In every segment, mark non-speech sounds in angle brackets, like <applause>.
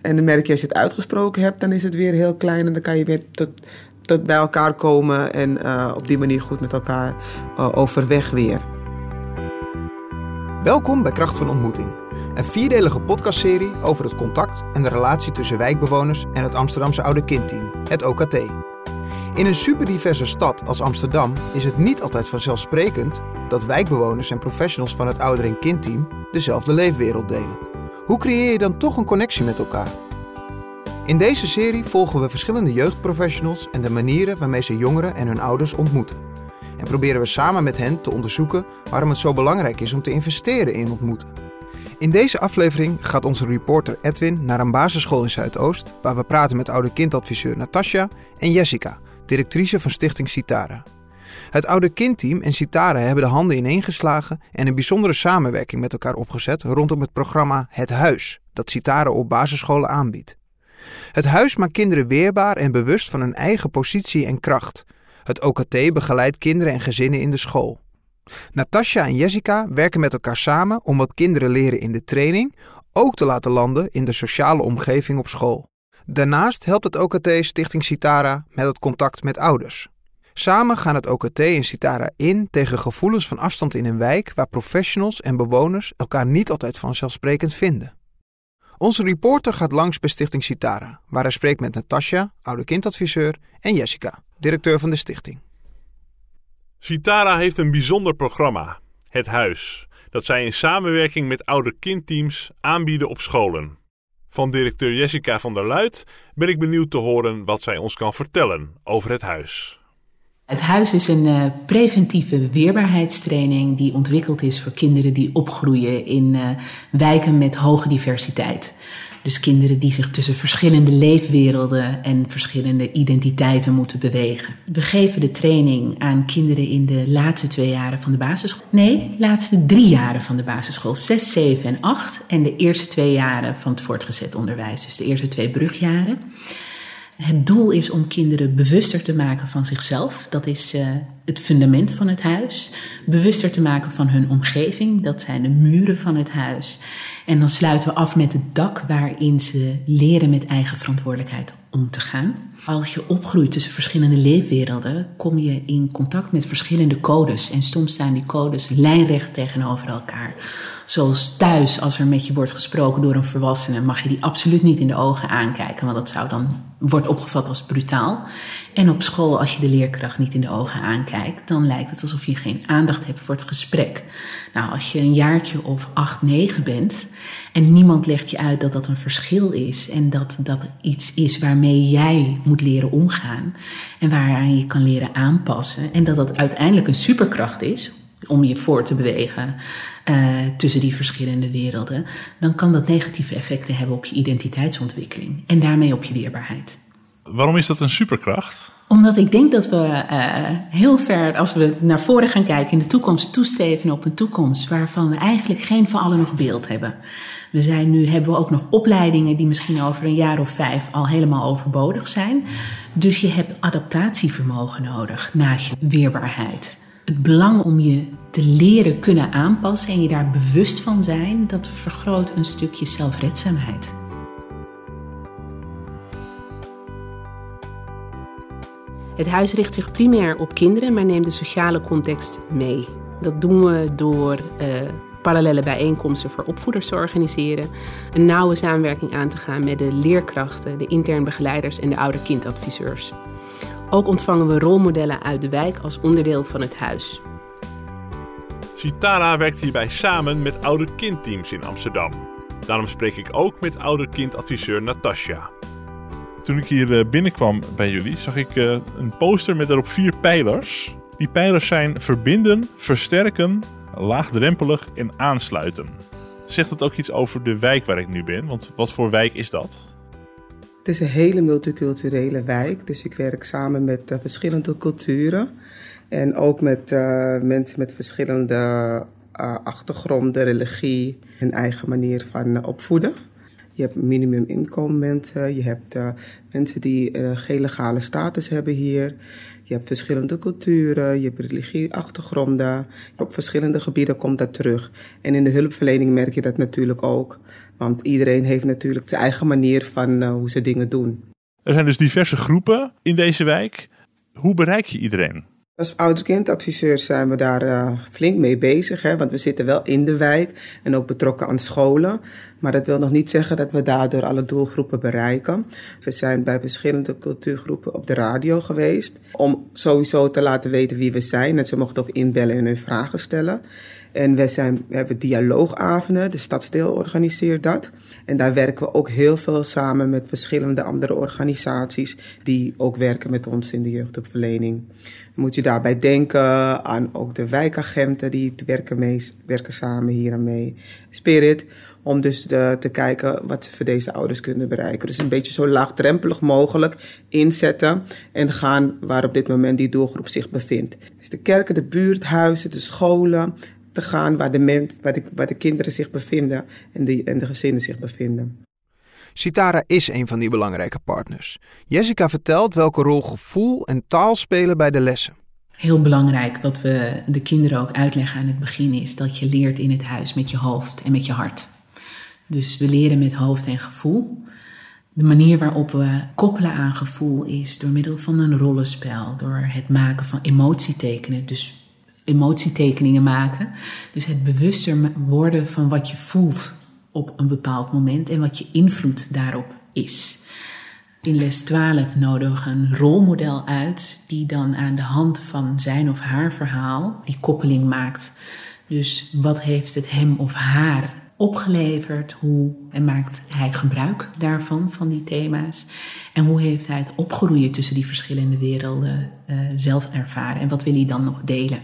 En dan merk je als je het uitgesproken hebt, dan is het weer heel klein en dan kan je weer tot, tot bij elkaar komen en uh, op die manier goed met elkaar uh, overweg weer. Welkom bij Kracht van Ontmoeting, een vierdelige podcastserie over het contact en de relatie tussen wijkbewoners en het Amsterdamse Oude Kindteam, het OKT. In een superdiverse stad als Amsterdam is het niet altijd vanzelfsprekend dat wijkbewoners en professionals van het ouder- en kindteam dezelfde leefwereld delen. Hoe creëer je dan toch een connectie met elkaar? In deze serie volgen we verschillende jeugdprofessionals en de manieren waarmee ze jongeren en hun ouders ontmoeten. En proberen we samen met hen te onderzoeken waarom het zo belangrijk is om te investeren in ontmoeten. In deze aflevering gaat onze reporter Edwin naar een basisschool in Zuidoost, waar we praten met oude kindadviseur Natasja en Jessica, directrice van Stichting Citara. Het oude kindteam en Citara hebben de handen ineengeslagen en een bijzondere samenwerking met elkaar opgezet rondom het programma Het Huis, dat Citara op basisscholen aanbiedt. Het huis maakt kinderen weerbaar en bewust van hun eigen positie en kracht. Het OKT begeleidt kinderen en gezinnen in de school. Natasja en Jessica werken met elkaar samen om wat kinderen leren in de training ook te laten landen in de sociale omgeving op school. Daarnaast helpt het OKT Stichting Citara met het contact met ouders. Samen gaan het OKT en Citara in tegen gevoelens van afstand in een wijk waar professionals en bewoners elkaar niet altijd vanzelfsprekend vinden. Onze reporter gaat langs bij Stichting Citara, waar hij spreekt met Natasja, oude kindadviseur, en Jessica, directeur van de stichting. Citara heeft een bijzonder programma, Het Huis, dat zij in samenwerking met oude kindteams aanbieden op scholen. Van directeur Jessica van der Luit ben ik benieuwd te horen wat zij ons kan vertellen over het huis. Het huis is een uh, preventieve weerbaarheidstraining die ontwikkeld is voor kinderen die opgroeien in uh, wijken met hoge diversiteit. Dus kinderen die zich tussen verschillende leefwerelden en verschillende identiteiten moeten bewegen. We geven de training aan kinderen in de laatste twee jaren van de basisschool. Nee, laatste drie jaren van de basisschool. Zes, zeven en acht. En de eerste twee jaren van het voortgezet onderwijs. Dus de eerste twee brugjaren. Het doel is om kinderen bewuster te maken van zichzelf. Dat is uh, het fundament van het huis. Bewuster te maken van hun omgeving. Dat zijn de muren van het huis. En dan sluiten we af met het dak waarin ze leren met eigen verantwoordelijkheid om te gaan. Als je opgroeit tussen verschillende leefwerelden, kom je in contact met verschillende codes. En soms staan die codes lijnrecht tegenover elkaar. Zoals thuis, als er met je wordt gesproken door een volwassene, mag je die absoluut niet in de ogen aankijken, want dat zou dan wordt opgevat als brutaal. En op school, als je de leerkracht niet in de ogen aankijkt, dan lijkt het alsof je geen aandacht hebt voor het gesprek. Nou, als je een jaartje of acht, negen bent en niemand legt je uit dat dat een verschil is en dat dat iets is waarmee jij moet leren omgaan en waaraan je kan leren aanpassen en dat dat uiteindelijk een superkracht is om je voor te bewegen uh, tussen die verschillende werelden, dan kan dat negatieve effecten hebben op je identiteitsontwikkeling en daarmee op je weerbaarheid. Waarom is dat een superkracht? Omdat ik denk dat we uh, heel ver, als we naar voren gaan kijken, in de toekomst toesteven op een toekomst waarvan we eigenlijk geen van allen nog beeld hebben. We zijn nu, hebben we ook nog opleidingen die misschien over een jaar of vijf al helemaal overbodig zijn. Dus je hebt adaptatievermogen nodig naast je weerbaarheid. Het belang om je te leren kunnen aanpassen en je daar bewust van zijn, dat vergroot een stukje zelfredzaamheid. Het huis richt zich primair op kinderen, maar neemt de sociale context mee. Dat doen we door uh, parallele bijeenkomsten voor opvoeders te organiseren, een nauwe samenwerking aan te gaan met de leerkrachten, de intern begeleiders en de oude kindadviseurs. Ook ontvangen we rolmodellen uit de wijk als onderdeel van het huis. Citara werkt hierbij samen met oude kindteams in Amsterdam. Daarom spreek ik ook met oude kindadviseur Natasja. Toen ik hier eh, binnenkwam bij jullie, zag ik eh, een poster met daarop vier pijlers. Die pijlers zijn verbinden, versterken, laagdrempelig en aansluiten. Zegt dat ook iets over de wijk waar ik nu ben? Want wat voor wijk is dat? Het is een hele multiculturele wijk, dus ik werk samen met uh, verschillende culturen. En ook met uh, mensen met verschillende uh, achtergronden, religie en eigen manier van opvoeden. Je hebt minimuminkomen je hebt mensen die geen legale status hebben hier. Je hebt verschillende culturen, je hebt religieachtergronden. Op verschillende gebieden komt dat terug. En in de hulpverlening merk je dat natuurlijk ook. Want iedereen heeft natuurlijk zijn eigen manier van uh, hoe ze dingen doen. Er zijn dus diverse groepen in deze wijk. Hoe bereik je iedereen? Als ouderkindadviseurs zijn we daar uh, flink mee bezig, hè, want we zitten wel in de wijk en ook betrokken aan scholen. Maar dat wil nog niet zeggen dat we daardoor alle doelgroepen bereiken. We zijn bij verschillende cultuurgroepen op de radio geweest om sowieso te laten weten wie we zijn. En ze mochten ook inbellen en hun vragen stellen. En we, zijn, hebben dialoogavonden, de Stadsdeel organiseert dat. En daar werken we ook heel veel samen met verschillende andere organisaties die ook werken met ons in de jeugdhulpverlening. Moet je daarbij denken aan ook de wijkagenten die werken, mee, werken samen hier aan mee. Spirit, om dus te kijken wat ze voor deze ouders kunnen bereiken. Dus een beetje zo laagdrempelig mogelijk inzetten en gaan waar op dit moment die doelgroep zich bevindt. Dus de kerken, de buurthuizen, de scholen, te gaan waar de, mens, waar de, waar de kinderen zich bevinden en de, en de gezinnen zich bevinden. Citara is een van die belangrijke partners. Jessica vertelt welke rol gevoel en taal spelen bij de lessen. Heel belangrijk, wat we de kinderen ook uitleggen aan het begin, is dat je leert in het huis met je hoofd en met je hart. Dus we leren met hoofd en gevoel. De manier waarop we koppelen aan gevoel is door middel van een rollenspel, door het maken van emotietekenen. Dus emotietekeningen maken. Dus het bewuster worden van wat je voelt op een bepaald moment en wat je invloed daarop is. In les 12 nodigen een rolmodel uit die dan aan de hand van zijn of haar verhaal die koppeling maakt. Dus wat heeft het hem of haar opgeleverd? Hoe en maakt hij gebruik daarvan, van die thema's? En hoe heeft hij het opgroeien tussen die verschillende werelden uh, zelf ervaren? En wat wil hij dan nog delen?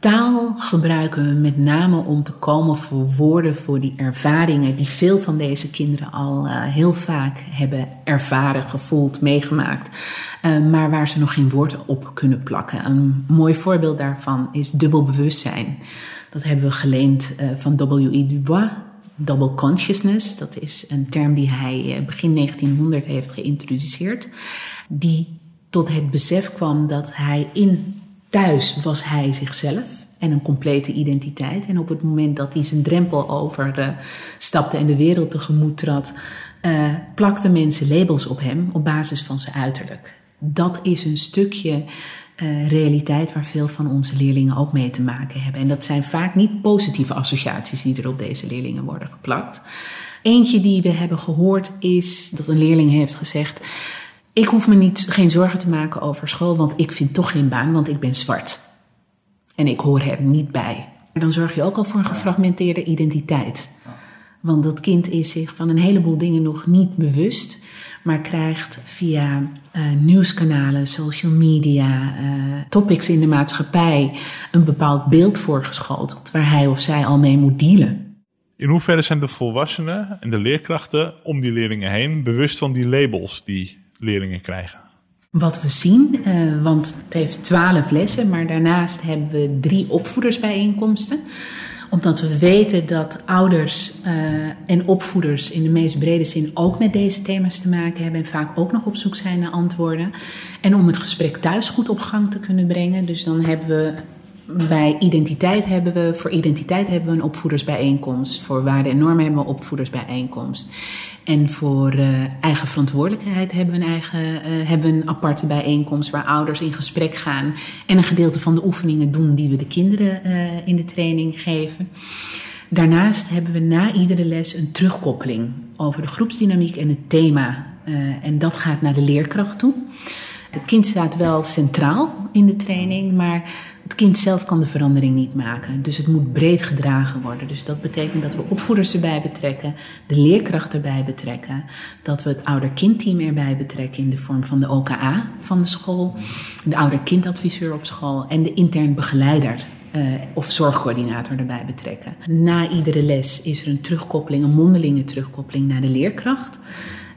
Taal gebruiken we met name om te komen voor woorden voor die ervaringen die veel van deze kinderen al uh, heel vaak hebben ervaren, gevoeld, meegemaakt, uh, maar waar ze nog geen woord op kunnen plakken. Een mooi voorbeeld daarvan is dubbel bewustzijn. Dat hebben we geleend uh, van W.E. Dubois. Double consciousness, dat is een term die hij begin 1900 heeft geïntroduceerd, die tot het besef kwam dat hij in Thuis was hij zichzelf en een complete identiteit. En op het moment dat hij zijn drempel overstapte uh, en de wereld tegemoet trad, uh, plakten mensen labels op hem op basis van zijn uiterlijk. Dat is een stukje uh, realiteit waar veel van onze leerlingen ook mee te maken hebben. En dat zijn vaak niet positieve associaties die er op deze leerlingen worden geplakt. Eentje die we hebben gehoord is dat een leerling heeft gezegd: ik hoef me niet, geen zorgen te maken over school, want ik vind toch geen baan, want ik ben zwart. En ik hoor er niet bij. Dan zorg je ook al voor een gefragmenteerde identiteit. Want dat kind is zich van een heleboel dingen nog niet bewust, maar krijgt via uh, nieuwskanalen, social media, uh, topics in de maatschappij een bepaald beeld voorgeschoteld waar hij of zij al mee moet dealen. In hoeverre zijn de volwassenen en de leerkrachten om die leerlingen heen bewust van die labels die leerlingen krijgen? Wat we zien, uh, want het heeft twaalf lessen, maar daarnaast hebben we drie opvoedersbijeenkomsten omdat we weten dat ouders uh, en opvoeders in de meest brede zin ook met deze thema's te maken hebben en vaak ook nog op zoek zijn naar antwoorden. En om het gesprek thuis goed op gang te kunnen brengen. Dus dan hebben we bij identiteit hebben we, voor identiteit hebben we een opvoedersbijeenkomst. Voor waarde en normen hebben we een opvoedersbijeenkomst. En voor uh, eigen verantwoordelijkheid hebben we, een eigen, uh, hebben een aparte bijeenkomst waar ouders in gesprek gaan en een gedeelte van de oefeningen doen die we de kinderen uh, in de training geven. Daarnaast hebben we na iedere les een terugkoppeling over de groepsdynamiek en het thema. en dat gaat naar de leerkracht toe. Het kind staat wel centraal in de training, maar het kind zelf kan de verandering niet maken. Dus het moet breed gedragen worden. Dus dat betekent dat we opvoeders erbij betrekken, de leerkracht erbij betrekken, dat we het ouder-kindteam erbij betrekken in de vorm van de OKA van de school, de ouder-kindadviseur op school en de intern begeleider uh, of zorgcoördinator erbij betrekken. Na iedere les is er een terugkoppeling, een mondelinge terugkoppeling naar de leerkracht.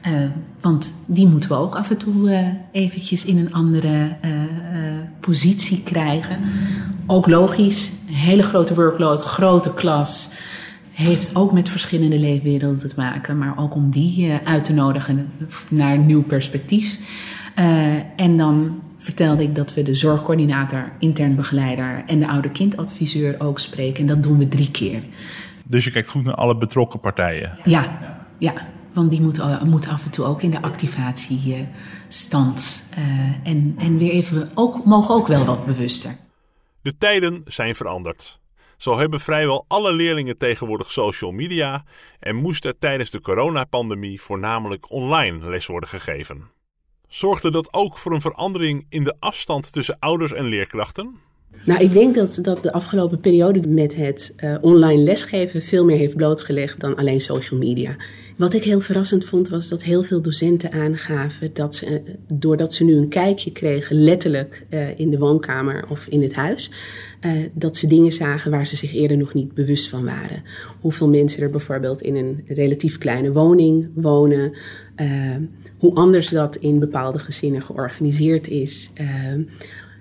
Uh, want die moeten we ook af en toe uh, eventjes in een andere uh, positie krijgen. Ook logisch, een hele grote workload, grote klas. heeft ook met verschillende leefwerelden te maken, maar ook om die uit te nodigen naar een nieuw perspectief. en dan vertelde ik dat we de zorgcoördinator, intern begeleider en de oude kindadviseur ook spreken. En dat doen we drie keer. Dus je kijkt goed naar alle betrokken partijen? Ja, ja. Want die moeten, moeten af en toe ook in de activatiestand. Uh, en, en weer even ook, mogen ook wel wat bewuster. De tijden zijn veranderd. Zo hebben vrijwel alle leerlingen tegenwoordig social media en moest er tijdens de coronapandemie voornamelijk online les worden gegeven. Zorgde dat ook voor een verandering in de afstand tussen ouders en leerkrachten? Nou, ik denk dat, dat de afgelopen periode met het uh, online lesgeven veel meer heeft blootgelegd dan alleen social media. Wat ik heel verrassend vond, was dat heel veel docenten aangaven dat ze, uh, doordat ze nu een kijkje kregen, letterlijk uh, in de woonkamer of in het huis, dat ze dingen zagen waar ze zich eerder nog niet bewust van waren. Hoeveel mensen er bijvoorbeeld in een relatief kleine woning wonen hoe anders dat in bepaalde gezinnen georganiseerd is.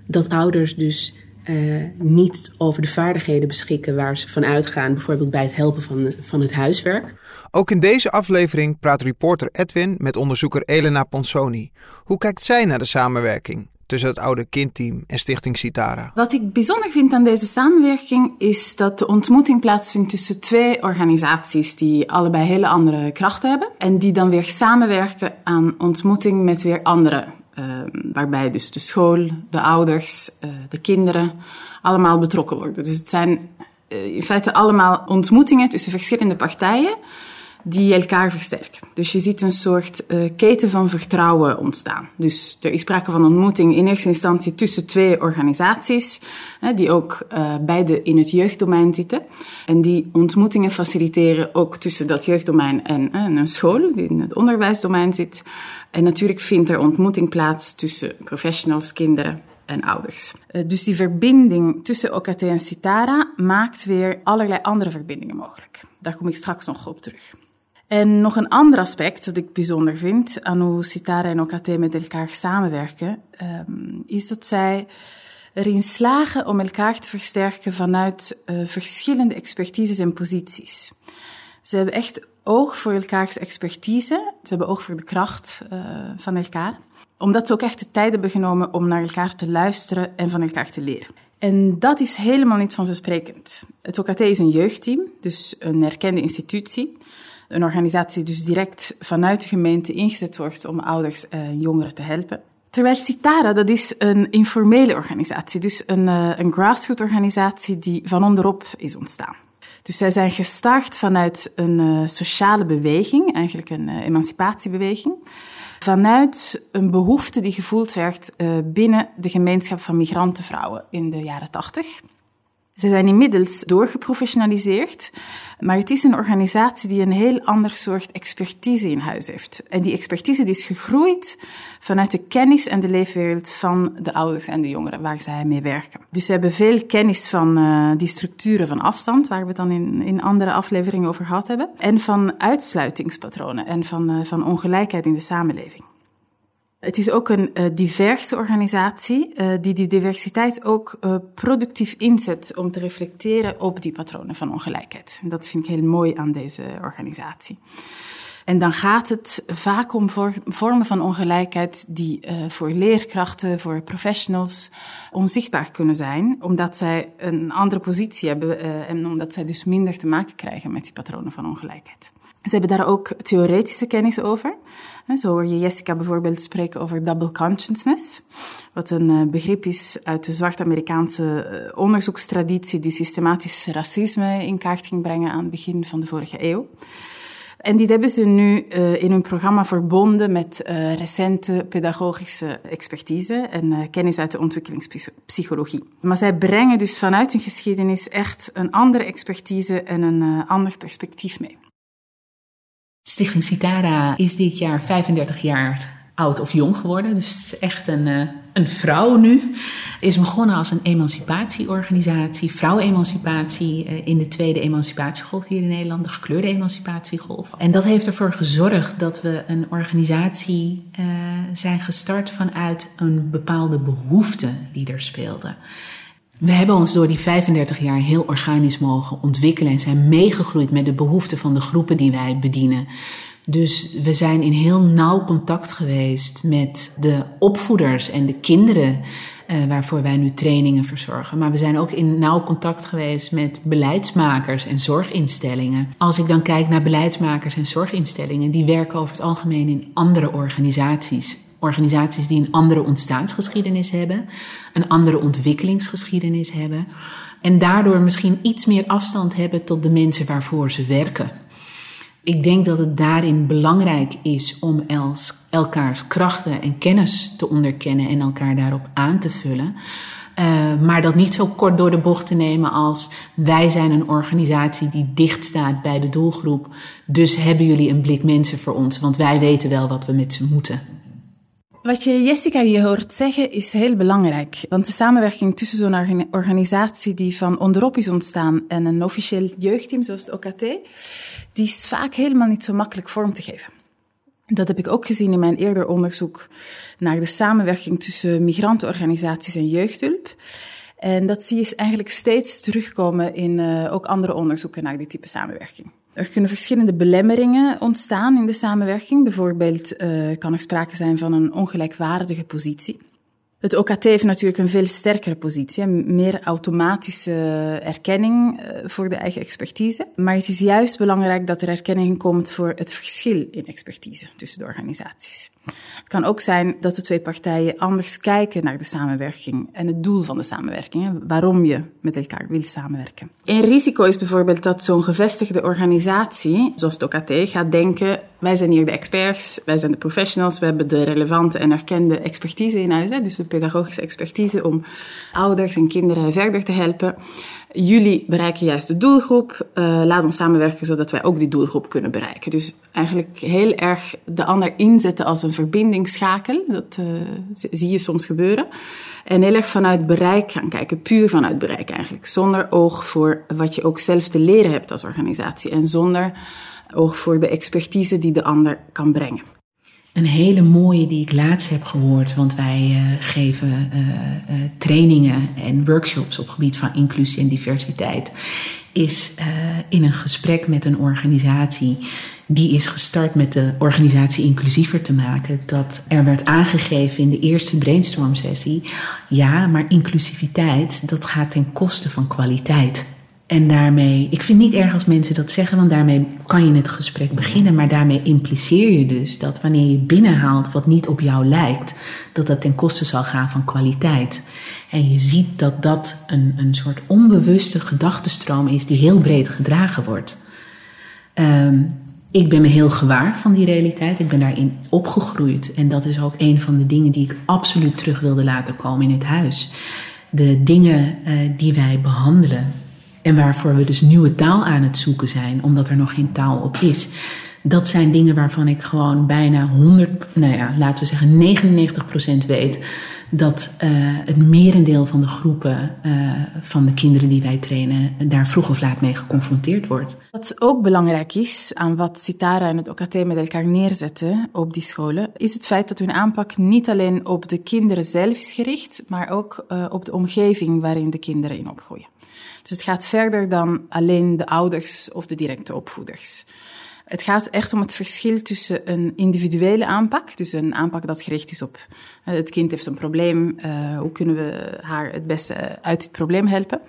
Dat ouders dus uh, niet over de vaardigheden beschikken waar ze van uitgaan, bijvoorbeeld bij het helpen van, van het huiswerk. Ook in deze aflevering praat reporter Edwin met onderzoeker Elena Ponsoni. Hoe kijkt zij naar de samenwerking? tussen het oude kindteam en Stichting Citara. Wat ik bijzonder vind aan deze samenwerking is dat de ontmoeting plaatsvindt tussen twee organisaties die allebei hele andere krachten hebben en die dan weer samenwerken aan ontmoeting met weer andere. Uh, waarbij dus de school, de ouders, uh, de kinderen allemaal betrokken worden. Dus het zijn uh, in feite allemaal ontmoetingen tussen verschillende partijen die elkaar versterken. Dus je ziet een soort uh, keten van vertrouwen ontstaan. Dus er is sprake van ontmoeting in eerste instantie tussen twee organisaties, hè, die ook uh, beide in het jeugddomein zitten. En die ontmoetingen faciliteren ook tussen dat jeugddomein en uh, een school, die in het onderwijsdomein zit. En natuurlijk vindt er ontmoeting plaats tussen professionals, kinderen en ouders. Dus die verbinding tussen OKT en Citara maakt weer allerlei andere verbindingen mogelijk. Daar kom ik straks nog op terug. En nog een ander aspect dat ik bijzonder vind aan hoe Citara en OKT met elkaar samenwerken, um, is dat zij erin slagen om elkaar te versterken vanuit uh, verschillende expertises en posities. Ze hebben echt oog voor elkaars expertise, ze hebben oog voor de kracht uh, van elkaar, omdat ze ook echt de tijd hebben genomen om naar elkaar te luisteren en van elkaar te leren. En dat is helemaal niet vanzelfsprekend. Het OKT is een jeugdteam, dus een erkende institutie een organisatie dus direct vanuit de gemeente ingezet wordt om ouders en jongeren te helpen. Terwijl Citara, dat is een informele organisatie, dus een, uh, een grassroots organisatie die van onderop is ontstaan. Dus zij zijn gestart vanuit een uh, sociale beweging, eigenlijk een emancipatiebeweging, vanuit een behoefte die gevoeld werd binnen de gemeenschap van migrantenvrouwen in de jaren tachtig. Ze zijn inmiddels doorgeprofessionaliseerd, maar het is een organisatie die een heel ander soort expertise in huis heeft. En die expertise die is gegroeid vanuit de kennis en de leefwereld van de ouders en de jongeren waar zij mee werken. Dus ze hebben veel kennis van uh, die structuren van afstand, waar we het dan in, in andere afleveringen over gehad hebben, en van uitsluitingspatronen en van, uh, van ongelijkheid in de samenleving. Het is ook een uh, diverse organisatie uh, die die diversiteit ook uh, productief inzet om te reflecteren op die patronen van ongelijkheid. Dat vind ik heel mooi aan deze organisatie. En dan gaat het vaak om vormen van ongelijkheid die voor leerkrachten, voor professionals onzichtbaar kunnen zijn, omdat zij een andere positie hebben en omdat zij dus minder te maken krijgen met die patronen van ongelijkheid. Ze hebben daar ook theoretische kennis over. Zo hoor je Jessica bijvoorbeeld spreken over double consciousness, wat een eh, begrip is uit de zwart-Amerikaanse eh, onderzoekstraditie die systematisch racisme in kaart ging brengen aan het begin van de vorige eeuw. En dit hebben ze nu uh, in hun programma verbonden met recente pedagogische expertise en kennis uit de ontwikkelingspsychologie. Maar zij brengen dus vanuit hun geschiedenis echt een andere expertise en een ander perspectief mee. Stichting Citara is dit jaar 35 jaar oud of jong geworden. Dus echt een, uh, een vrouw nu. Is begonnen als een emancipatieorganisatie, vrouwenemancipatie uh, in de tweede emancipatiegolf hier in Nederland, de gekleurde emancipatiegolf. En dat heeft ervoor gezorgd dat we een organisatie uh, zijn gestart vanuit een bepaalde behoefte die er speelde. We hebben ons door die 35 jaar heel organisch mogen ontwikkelen en zijn meegegroeid met de behoeften van de groepen die wij bedienen. Dus we zijn in heel nauw contact geweest met de opvoeders en de kinderen uh, waarvoor wij nu trainingen verzorgen. Maar we zijn ook in nauw contact geweest met beleidsmakers en zorginstellingen. Als ik dan kijk naar beleidsmakers en zorginstellingen, die werken over het algemeen in andere organisaties. Organisaties die een andere ontstaansgeschiedenis hebben, een andere ontwikkelingsgeschiedenis hebben. En daardoor misschien iets meer afstand hebben tot de mensen waarvoor ze werken. Ik denk dat het daarin belangrijk is om elkaars krachten en kennis te onderkennen en elkaar daarop aan te vullen. Uh, maar dat niet zo kort door de bocht te nemen als wij zijn een organisatie die dicht staat bij de doelgroep. Dus hebben jullie een blik mensen voor ons, want wij weten wel wat we met ze moeten. Wat je Jessica hier hoort zeggen is heel belangrijk. Want de samenwerking tussen zo'n organisatie die van onderop is ontstaan en een officieel jeugdteam zoals het OKT, die is vaak helemaal niet zo makkelijk vorm te geven. Dat heb ik ook gezien in mijn eerder onderzoek naar de samenwerking tussen migrantenorganisaties en jeugdhulp. En dat zie je eigenlijk steeds terugkomen in uh, ook andere onderzoeken naar dit type samenwerking. Er kunnen verschillende belemmeringen ontstaan in de samenwerking. Bijvoorbeeld uh, kan er sprake zijn van een ongelijkwaardige positie. Het OKT heeft natuurlijk een veel sterkere positie, meer automatische erkenning eh, voor de eigen expertise. Maar het is juist belangrijk dat er erkenning komt voor het verschil in expertise tussen de organisaties. Het kan ook zijn dat de twee partijen anders kijken naar de samenwerking en het doel van de samenwerking, waarom je met elkaar wil samenwerken. Een risico is bijvoorbeeld dat zo'n gevestigde organisatie, zoals het OKT, gaat denken: wij zijn hier de experts, wij zijn de professionals, we hebben de relevante en erkende expertise in huis, dus de pedagogische expertise om ouders en kinderen verder te helpen. Jullie bereiken juist de doelgroep. Uh, laat ons samenwerken zodat wij ook die doelgroep kunnen bereiken. Dus eigenlijk heel erg de ander inzetten als een verbindingsschakel. Dat uh, zie je soms gebeuren. En heel erg vanuit bereik gaan kijken, puur vanuit bereik eigenlijk. Zonder oog voor wat je ook zelf te leren hebt als organisatie. En zonder oog voor de expertise die de ander kan brengen. Een hele mooie die ik laatst heb gehoord, want wij uh, geven uh, uh, trainingen en workshops op gebied van inclusie en diversiteit, is in een gesprek met een organisatie die is gestart met de organisatie inclusiever te maken. Dat er werd aangegeven in de eerste brainstorm sessie, ja, maar inclusiviteit, dat gaat ten koste van kwaliteit. En daarmee, ik vind niet erg als mensen dat zeggen, want daarmee kan je het gesprek beginnen. Maar daarmee impliceer je dus dat wanneer je binnenhaalt wat niet op jou lijkt, dat dat ten koste zal gaan van kwaliteit. En je ziet dat dat een, een soort onbewuste gedachtenstroom is die heel breed gedragen wordt. Um, ik ben me heel gewaar van die realiteit. Ik ben daarin opgegroeid. En dat is ook een van de dingen die ik absoluut terug wilde laten komen in het huis. De dingen uh, die wij behandelen en waarvoor we dus nieuwe taal aan het zoeken zijn, omdat er nog geen taal op is. Dat zijn dingen waarvan ik gewoon bijna 100, nou ja, laten we zeggen 99% weet dat uh, het merendeel van de groepen uh, van de kinderen die wij trainen daar vroeg of laat mee geconfronteerd wordt. Wat ook belangrijk is aan wat Citara en het OKT met elkaar neerzetten op die scholen, is het feit dat hun aanpak niet alleen op de kinderen zelf is gericht, maar ook uh, op de omgeving waarin de kinderen in opgroeien. Dus het gaat verder dan alleen de ouders of de directe opvoeders. Het gaat echt om het verschil tussen een individuele aanpak, dus een aanpak dat gericht is op uh, het kind heeft een probleem, uh, hoe kunnen we haar het beste uit dit probleem helpen,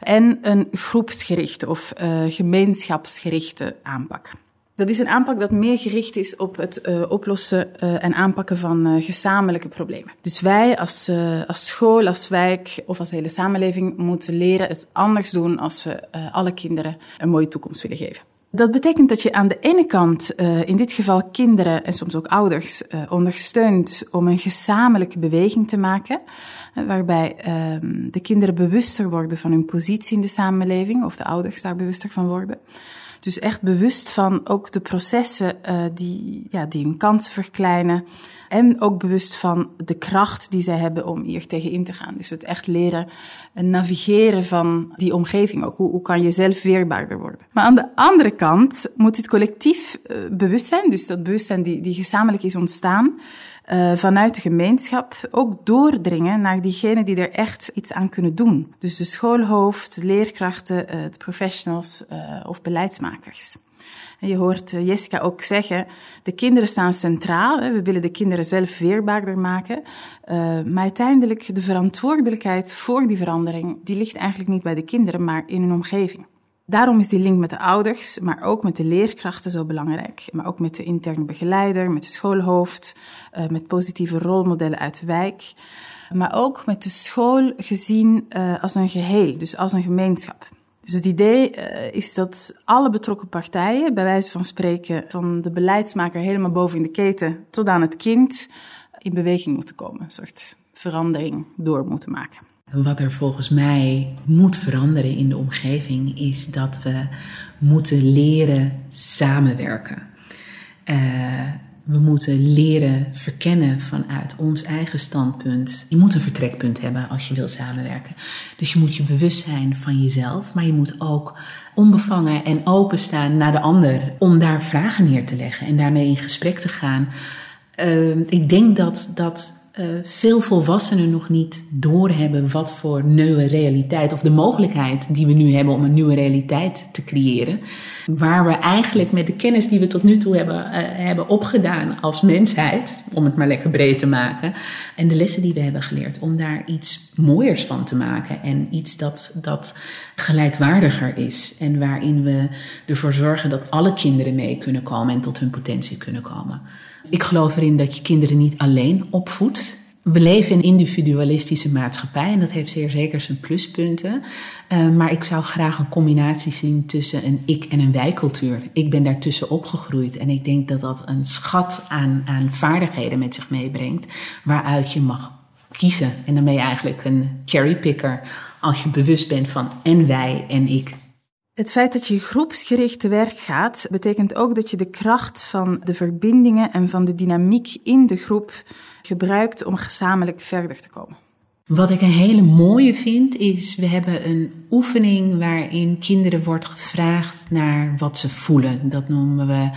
en een groepsgerichte of uh, gemeenschapsgerichte aanpak. Dat is een aanpak dat meer gericht is op het uh, oplossen uh, en aanpakken van uh, gezamenlijke problemen. Dus wij als, als school, als wijk of als hele samenleving moeten leren het anders doen als we alle kinderen een mooie toekomst willen geven. Dat betekent dat je aan de ene kant, in dit geval kinderen en soms ook ouders, ondersteunt om een gezamenlijke beweging te maken, waarbij ehm, de kinderen bewuster worden van hun positie in de samenleving, of de ouders daar bewuster van worden. Dus echt bewust van ook de processen uh, die, ja, die hun kansen verkleinen. En ook bewust van de kracht die zij hebben om hier tegen in te gaan. Dus het echt leren navigeren van die omgeving ook. Hoe, hoe kan je zelf weerbaarder worden? Maar aan de andere kant moet het collectief uh, bewustzijn, dus dat bewustzijn die, die gezamenlijk is ontstaan, uh, vanuit de gemeenschap ook doordringen naar diegenen die er echt iets aan kunnen doen. Dus de schoolhoofd, leerkrachten, uh, de professionals uh, of beleidsmakers. En je hoort Jessica ook zeggen, de kinderen staan centraal. Hè. We willen de kinderen zelf weerbaarder maken. maar uiteindelijk de verantwoordelijkheid voor die verandering, die ligt eigenlijk niet bij de kinderen, maar in hun omgeving. Daarom is die link met de ouders, maar ook met de leerkrachten zo belangrijk. Maar ook met de interne begeleider, met de schoolhoofd, uh, met positieve rolmodellen uit de wijk. Maar ook met de school gezien uh, als een geheel, dus als een gemeenschap. Dus het idee uh, is dat alle betrokken partijen, bij wijze van spreken, van de beleidsmaker helemaal boven in de keten tot aan het kind, in beweging moeten komen. Een soort verandering door moeten maken. Wat er volgens mij moet veranderen in de omgeving is dat we moeten leren samenwerken. Uh, we moeten leren verkennen vanuit ons eigen standpunt. Je moet een vertrekpunt hebben als je wil samenwerken. Dus je moet je bewust zijn van jezelf, maar je moet ook onbevangen en openstaan naar de ander om daar vragen neer te leggen en daarmee in gesprek te gaan. Uh, ik denk dat dat uh, veel volwassenen nog niet doorhebben wat voor nieuwe realiteit of de mogelijkheid die we nu hebben om een nieuwe realiteit te creëren. Waar we eigenlijk met de kennis die we tot nu toe hebben, uh, hebben opgedaan als mensheid, om het maar lekker breed te maken, en de lessen die we hebben geleerd, om daar iets mooiers van te maken en iets dat, dat gelijkwaardiger is en waarin we ervoor zorgen dat alle kinderen mee kunnen komen en tot hun potentie kunnen komen. Ik geloof erin dat je kinderen niet alleen opvoedt. We leven in een individualistische maatschappij en dat heeft zeer zeker zijn pluspunten. Uh, maar ik zou graag een combinatie zien tussen een ik- en een wij-cultuur. Ik ben daartussen opgegroeid en ik denk dat dat een schat aan, aan vaardigheden met zich meebrengt, waaruit je mag kiezen. En dan ben je eigenlijk een cherrypicker als je bewust bent van en wij en ik. Het feit dat je groepsgericht te werk gaat, betekent ook dat je de kracht van de verbindingen en van de dynamiek in de groep gebruikt om gezamenlijk verder te komen. Wat ik een hele mooie vind, is we hebben een oefening waarin kinderen wordt gevraagd naar wat ze voelen. Dat noemen we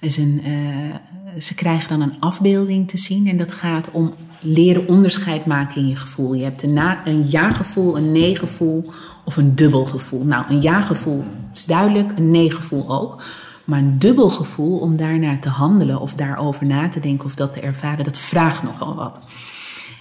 is een, uh, ze krijgen dan een afbeelding te zien en dat gaat om leren onderscheid maken in je gevoel. Je hebt een, na, een ja-gevoel, een nee-gevoel of een dubbel gevoel. Nou, een ja-gevoel is duidelijk, een nee-gevoel ook. Maar een dubbel gevoel om daarnaar te handelen of daarover na te denken of dat te ervaren, dat vraagt nogal wat.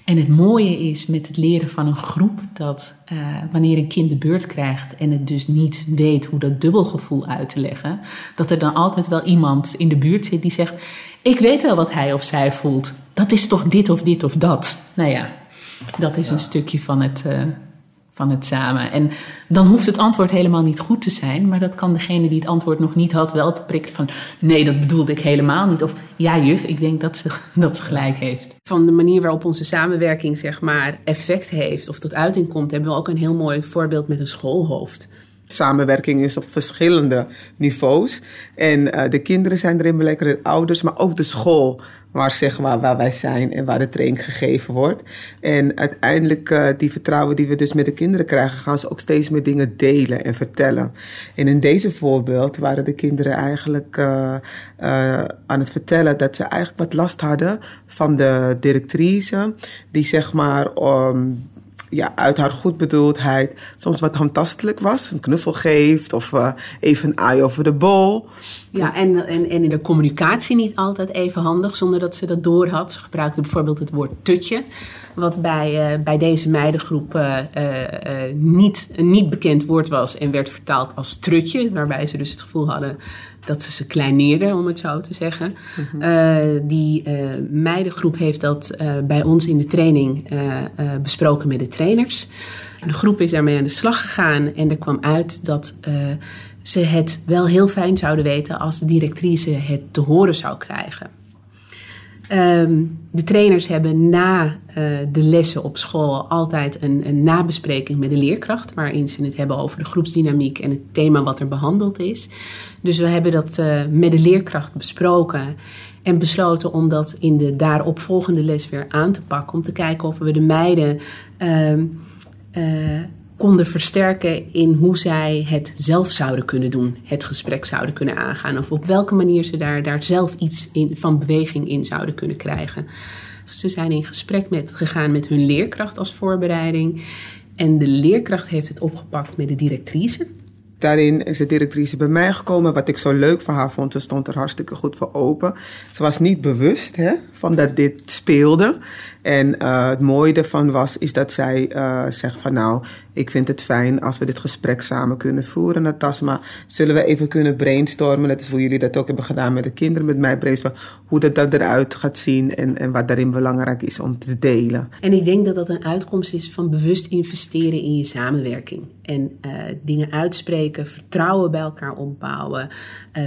En het mooie is met het leren van een groep dat uh, wanneer een kind de beurt krijgt en het dus niet weet hoe dat dubbelgevoel uit te leggen, dat er dan altijd wel iemand in de buurt zit die zegt: Ik weet wel wat hij of zij voelt. Dat is toch dit of dit of dat. Nou ja, dat is ja. een stukje van het, uh, van het samen. En dan hoeft het antwoord helemaal niet goed te zijn, maar dat kan degene die het antwoord nog niet had wel te prikken van nee, dat bedoelde ik helemaal niet. Of ja, juf, ik denk dat ze, <laughs> dat ze gelijk heeft. Van de manier waarop onze samenwerking zeg maar effect heeft of tot uiting komt, hebben we ook een heel mooi voorbeeld met een schoolhoofd. Samenwerking is op verschillende niveaus. En uh, de kinderen zijn erin belangrijk, de ouders, maar ook de school waar, zeg maar, waar wij zijn en waar de training gegeven wordt. En uiteindelijk, uh, die vertrouwen die we dus met de kinderen krijgen, gaan ze ook steeds meer dingen delen en vertellen. En in deze voorbeeld waren de kinderen eigenlijk uh, aan het vertellen dat ze eigenlijk wat last hadden van de directrice, die zeg maar. Um, ja, uit haar goedbedoeldheid soms wat handtastelijk was. Een knuffel geeft of uh, even een aai over de bol. Ja, en, en, en in de communicatie niet altijd even handig, zonder dat ze dat door had. Ze gebruikte bijvoorbeeld het woord tutje, wat bij, uh, bij deze meidengroep uh, niet een niet bekend woord was en werd vertaald als trutje, waarbij ze dus het gevoel hadden dat ze ze kleineerden, om het zo te zeggen. Mm-hmm. Uh, die uh, meidengroep heeft dat uh, bij ons in de training besproken met de trainers. De groep is daarmee aan de slag gegaan en er kwam uit dat ze het wel heel fijn zouden weten als de directrice het te horen zou krijgen. Um, de trainers hebben na uh, de lessen op school altijd een, een, nabespreking met de leerkracht, waarin ze het hebben over de groepsdynamiek en het thema wat er behandeld is. Dus we hebben dat uh, met de leerkracht besproken en besloten om dat in de daaropvolgende les weer aan te pakken, om te kijken of we de meiden uh, konden versterken in hoe zij het zelf zouden kunnen doen, het gesprek zouden kunnen aangaan, of op welke manier ze daar, daar zelf iets in, van beweging in zouden kunnen krijgen. Ze zijn in gesprek met, gegaan met hun leerkracht als voorbereiding. En de leerkracht heeft het opgepakt met de directrice. Daarin is de directrice bij mij gekomen. Wat ik zo leuk van haar vond, ze stond er hartstikke goed voor open. Ze was niet bewust hè, van dat dit speelde. En uh, het mooie ervan was, is dat zij uh, zegt van nou, ik vind het fijn als we dit gesprek samen kunnen voeren. Natasma, zullen we even kunnen brainstormen? Dat is hoe jullie dat ook hebben gedaan met de kinderen, met mij brainstormen. Hoe dat, dat eruit gaat zien en, en wat daarin belangrijk is om te delen. En ik denk dat dat een uitkomst is van bewust investeren in je samenwerking. En uh, dingen uitspreken, vertrouwen bij elkaar opbouwen,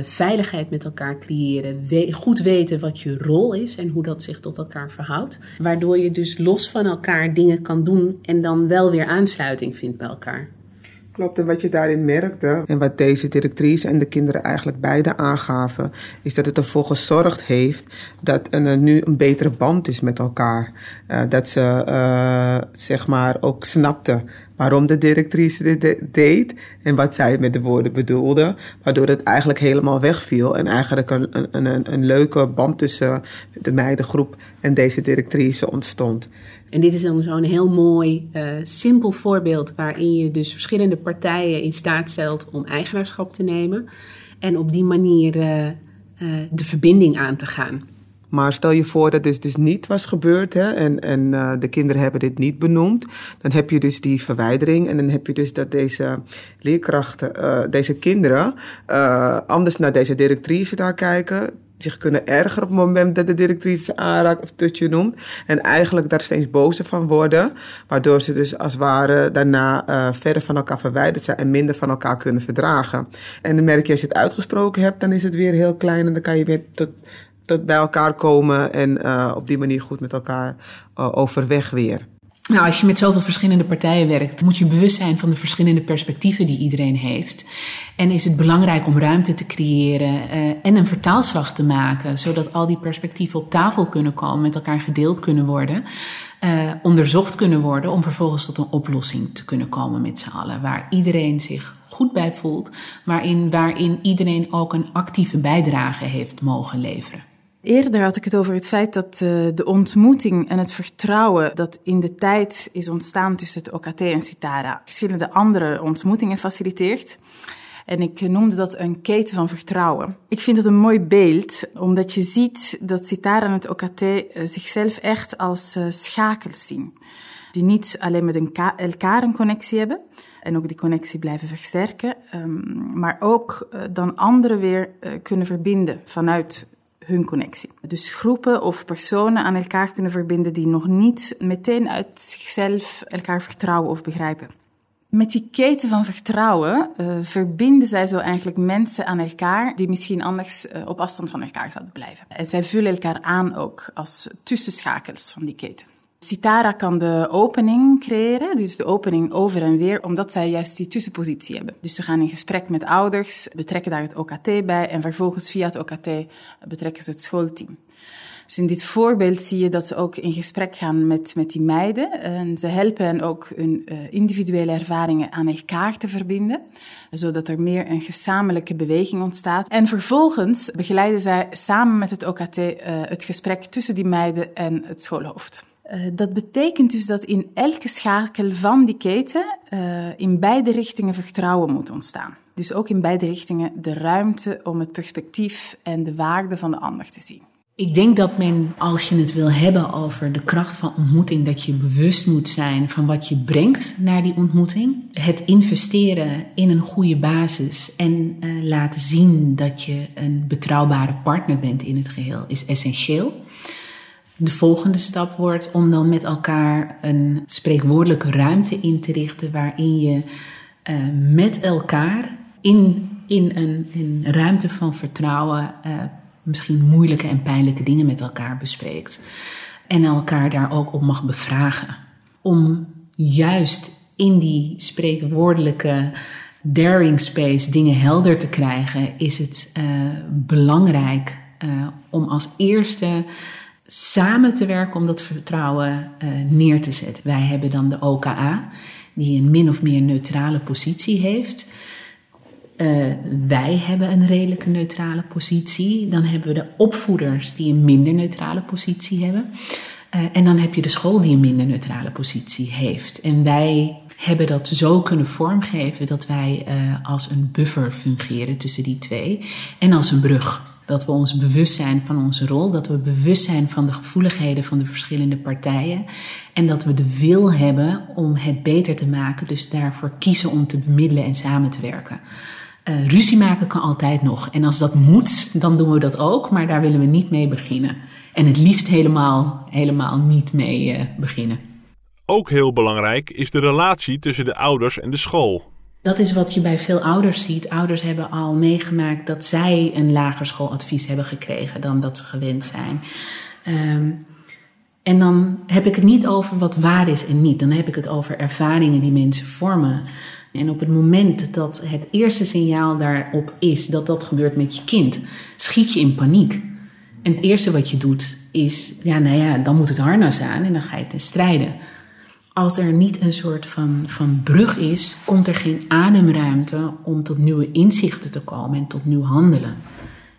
veiligheid met elkaar creëren, goed weten wat je rol is en hoe dat zich tot elkaar verhoudt. Waardoor Waardoor je dus los van elkaar dingen kan doen en dan wel weer aansluiting vindt bij elkaar. Klopt, en wat je daarin merkte, en wat deze directrice en de kinderen eigenlijk beide aangaven, is dat het ervoor gezorgd heeft dat er nu een betere band is met elkaar. Uh, dat ze, uh, zeg maar, ook snapten waarom de directrice dit deed en wat zij met de woorden bedoelde, waardoor het eigenlijk helemaal wegviel en eigenlijk een, een, een, een leuke band tussen de meidengroep en deze directrice ontstond. En dit is dan zo'n heel mooi, uh, simpel voorbeeld waarin je dus verschillende partijen in staat stelt om eigenaarschap te nemen en op die manier uh, uh, de verbinding aan te gaan. Maar stel je voor dat dit dus niet was gebeurd hè, en, en uh, de kinderen hebben dit niet benoemd. Dan heb je dus die verwijdering en dan heb je dus dat deze leerkrachten, uh, deze kinderen, uh, anders naar deze directrice daar kijken zich kunnen ergeren op het moment dat de directrice aanraakt of tutje noemt. En eigenlijk daar steeds bozer van worden. Waardoor ze dus als het ware daarna verder van elkaar verwijderd zijn en minder van elkaar kunnen verdragen. En dan merk je als je het uitgesproken hebt, dan is het weer heel klein en dan kan je weer tot, bij elkaar komen en uh, op die manier goed met elkaar uh, overweg weer. Nou, als je met zoveel verschillende partijen werkt, moet je bewust zijn van de verschillende perspectieven die iedereen heeft. En is het belangrijk om ruimte te creëren uh, en een vertaalslag te maken, zodat al die perspectieven op tafel kunnen komen, met elkaar gedeeld kunnen worden, onderzocht kunnen worden, om vervolgens tot een oplossing te kunnen komen met z'n allen, waar iedereen zich goed bij voelt, waarin, waarin iedereen ook een actieve bijdrage heeft mogen leveren. Eerder had ik het over het feit dat uh, de ontmoeting en het vertrouwen dat in de tijd is ontstaan tussen het OKT en Citara verschillende andere ontmoetingen faciliteert. En ik noemde dat een keten van vertrouwen. Ik vind het een mooi beeld, omdat je ziet dat Citara en het OKT uh, zichzelf echt als uh, schakels zien. Die niet alleen met elkaar een connectie hebben en ook die connectie blijven versterken, um, maar ook dan anderen weer kunnen verbinden vanuit hun connectie. Dus groepen of personen aan elkaar kunnen verbinden die nog niet meteen uit zichzelf elkaar vertrouwen of begrijpen. Met die keten van vertrouwen uh, verbinden zij zo eigenlijk mensen aan elkaar die misschien anders uh, op afstand van elkaar zouden blijven. En zij vullen elkaar aan ook als tussenschakels van die keten. Citara kan de opening creëren, dus de opening over en weer, omdat zij juist die tussenpositie hebben. Dus ze gaan in gesprek met ouders, betrekken daar het OKT bij en vervolgens via het OKT betrekken ze het schoolteam. Dus in dit voorbeeld zie je dat ze ook in gesprek gaan met, met die meiden. En ze helpen hen ook hun uh, individuele ervaringen aan elkaar te verbinden, zodat er meer een gezamenlijke beweging ontstaat. En vervolgens begeleiden zij samen met het OKT uh, het gesprek tussen die meiden en het schoolhoofd. Uh, dat betekent dus dat in elke schakel van die keten uh, in beide richtingen vertrouwen moet ontstaan. Dus ook in beide richtingen de ruimte om het perspectief en de waarde van de ander te zien. Ik denk dat men, als je het wil hebben over de kracht van ontmoeting, dat je bewust moet zijn van wat je brengt naar die ontmoeting. Het investeren in een goede basis en uh, laten zien dat je een betrouwbare partner bent in het geheel is essentieel. De volgende stap wordt om dan met elkaar een spreekwoordelijke ruimte in te richten waarin je uh, met elkaar in, in een ruimte van vertrouwen uh, misschien moeilijke en pijnlijke dingen met elkaar bespreekt. En elkaar daar ook op mag bevragen. Om juist in die spreekwoordelijke daring space dingen helder te krijgen, is het uh, belangrijk om als eerste samen te werken om dat vertrouwen uh, neer te zetten. Wij hebben dan de OKA, die een min of meer neutrale positie heeft. Uh, wij hebben een redelijke neutrale positie. Dan hebben we de opvoeders die een minder neutrale positie hebben. Uh, en dan heb je de school die een minder neutrale positie heeft. En wij hebben dat zo kunnen vormgeven dat wij als een buffer fungeren tussen die twee en als een brug. Dat we ons bewust zijn van onze rol, dat we bewust zijn van de gevoeligheden van de verschillende partijen en dat we de wil hebben om het beter te maken, dus daarvoor kiezen om te bemiddelen en samen te werken. Uh, ruzie maken kan altijd nog. En als dat moet, dan doen we dat ook, maar daar willen we niet mee beginnen. En het liefst helemaal, helemaal niet mee uh, beginnen. Ook heel belangrijk is de relatie tussen de ouders en de school. Dat is wat je bij veel ouders ziet. Ouders hebben al meegemaakt dat zij een lager schooladvies hebben gekregen dan dat ze gewend zijn. Um, en dan heb ik het niet over wat waar is en niet. Dan heb ik het over ervaringen die mensen vormen. En op het moment dat het eerste signaal daarop is dat dat gebeurt met je kind, schiet je in paniek. En het eerste wat je doet is, ja, nou ja, dan moet het harnas aan en dan ga je ten strijden. Als er niet een soort van, van brug is, komt er geen ademruimte om tot nieuwe inzichten te komen en tot nieuw handelen.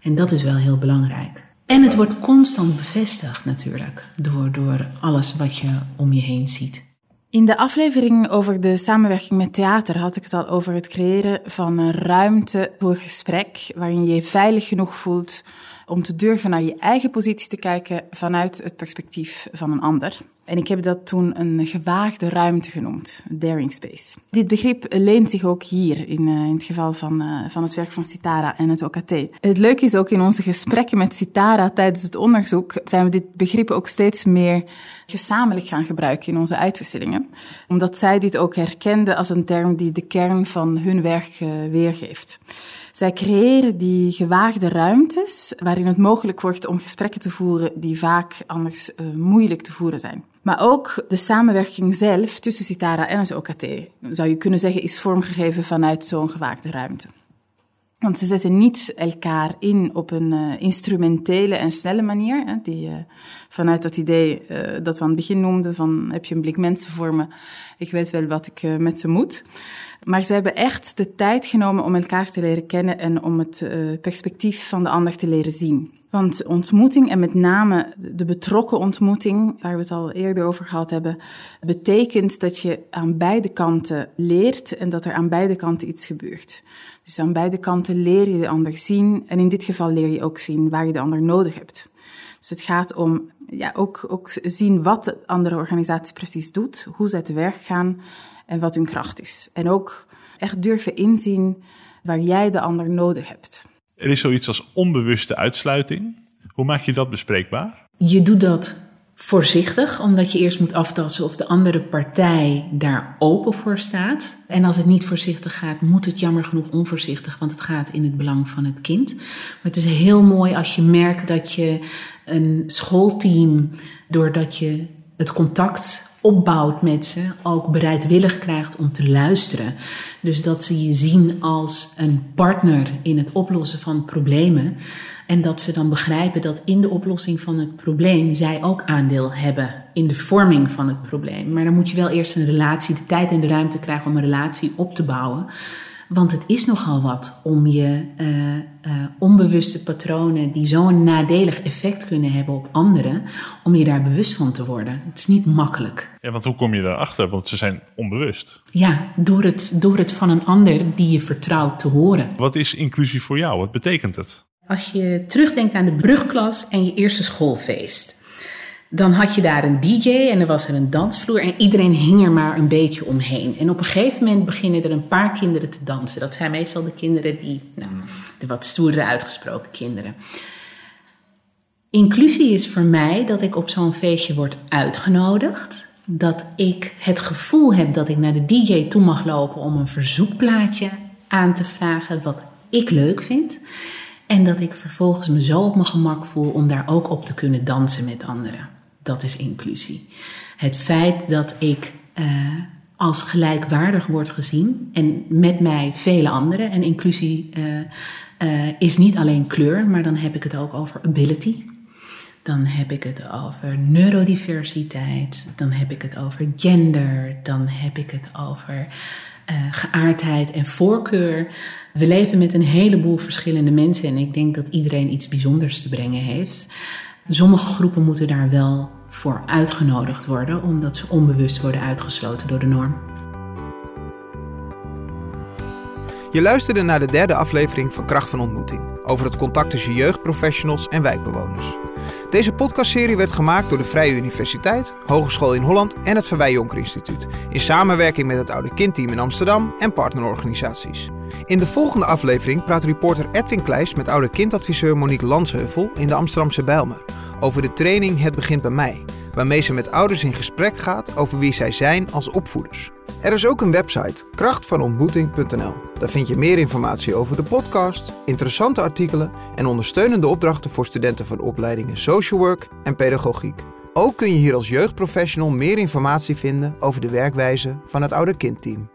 En dat is wel heel belangrijk. En het wordt constant bevestigd natuurlijk door, door alles wat je om je heen ziet. In de aflevering over de samenwerking met theater had ik het al over het creëren van een ruimte voor gesprek waarin je je veilig genoeg voelt om te durven naar je eigen positie te kijken vanuit het perspectief van een ander. En ik heb dat toen een gewaagde ruimte genoemd, daring space. Dit begrip leent zich ook hier, in, in het geval van, uh, van het werk van Citara en het OKT. Het leuke is ook in onze gesprekken met Citara tijdens het onderzoek, zijn we dit begrip ook steeds meer gezamenlijk gaan gebruiken in onze uitwisselingen. Omdat zij dit ook herkenden als een term die de kern van hun werk uh, weergeeft. Zij creëren die gewaagde ruimtes waarin het mogelijk wordt om gesprekken te voeren die vaak anders moeilijk te voeren zijn. Maar ook de samenwerking zelf tussen Citara en het OKT, zou je kunnen zeggen, is vormgegeven vanuit zo'n gewaagde ruimte. Want ze zetten niet elkaar in op een uh, instrumentele en snelle manier. Hè, die, uh, vanuit dat idee uh, dat we aan het begin noemden van heb je een blik mensen voor me, ik weet wel wat ik met ze moet. Maar ze hebben echt de tijd genomen om elkaar te leren kennen en om het perspectief van de ander te leren zien. Want ontmoeting, en met name de betrokken ontmoeting, waar we het al eerder over gehad hebben, betekent dat je aan beide kanten leert en dat er aan beide kanten iets gebeurt. Dus aan beide kanten leer je de ander zien en in dit geval leer je ook zien waar je de ander nodig hebt. Dus het gaat om ja, ook, ook zien wat de andere organisatie precies doet, hoe zij te werk gaan en wat hun kracht is. En ook echt durven inzien waar jij de ander nodig hebt. Er is zoiets als onbewuste uitsluiting. Hoe maak je dat bespreekbaar? Je doet dat voorzichtig, omdat je eerst moet aftasten of de andere partij daar open voor staat. En als het niet voorzichtig gaat, moet het jammer genoeg onvoorzichtig, want het gaat in het belang van het kind. Maar het is heel mooi als je merkt dat je een schoolteam, doordat je het contact opbouwt met ze, ook bereidwillig krijgt om te luisteren. Dus dat ze je zien als een partner in het oplossen van problemen. En dat ze dan begrijpen dat in de oplossing van het probleem zij ook aandeel hebben in de vorming van het probleem. Maar dan moet je wel eerst een relatie, de tijd en de ruimte krijgen om een relatie op te bouwen. Want het is nogal wat om je uh, uh, onbewuste patronen die zo'n nadelig effect kunnen hebben op anderen, om je daar bewust van te worden. Het is niet makkelijk. Ja, want hoe kom je daarachter? Want ze zijn onbewust. Ja, door het, door het van een ander die je vertrouwt te horen. Wat is inclusie voor jou? Wat betekent het? Als je terugdenkt aan de brugklas en je eerste schoolfeest dan had je daar een DJ en er was er een dansvloer en iedereen hing er maar een beetje omheen. En op een gegeven moment beginnen er een paar kinderen te dansen. Dat zijn meestal de kinderen die, nou, de wat stoere uitgesproken kinderen. Inclusie is voor mij dat ik op zo'n feestje word uitgenodigd. Dat ik het gevoel heb dat ik naar de DJ toe mag lopen om een verzoekplaatje aan te vragen wat ik leuk vind. En dat ik vervolgens me zo op mijn gemak voel om daar ook op te kunnen dansen met anderen dat is inclusie. Het feit dat ik uh, als gelijkwaardig word gezien en met mij vele anderen. En inclusie uh, uh, is niet alleen kleur, maar dan heb ik het ook over ability. Dan heb ik het over neurodiversiteit. Dan heb ik het over gender. Dan heb ik het over geaardheid en voorkeur. We leven met een heleboel verschillende mensen en ik denk dat iedereen iets bijzonders te brengen heeft. Sommige groepen moeten daar wel voor uitgenodigd worden, omdat ze onbewust worden uitgesloten door de norm. Je luisterde naar de derde aflevering van Kracht van Ontmoeting over het contact tussen jeugdprofessionals en wijkbewoners. Deze podcastserie werd gemaakt door de Vrije Universiteit, Hogeschool in Holland en het Verwij Jonker Instituut in samenwerking met het Oude Kindteam in Amsterdam en partnerorganisaties. In de volgende aflevering praat reporter Edwin Kleijs met oude kindadviseur Monique Landsheuvel in de Amsterdamse Bijlmer over de training Het begint bij mij, waarmee ze met ouders in gesprek gaat over wie zij zijn als opvoeders. Er is ook een website, krachtvanontmoeting.nl. Daar vind je meer informatie over de podcast, interessante artikelen en ondersteunende opdrachten voor studenten van opleidingen Social Work en Pedagogiek. Ook kun je hier als jeugdprofessional meer informatie vinden over de werkwijze van het Oude Kindteam.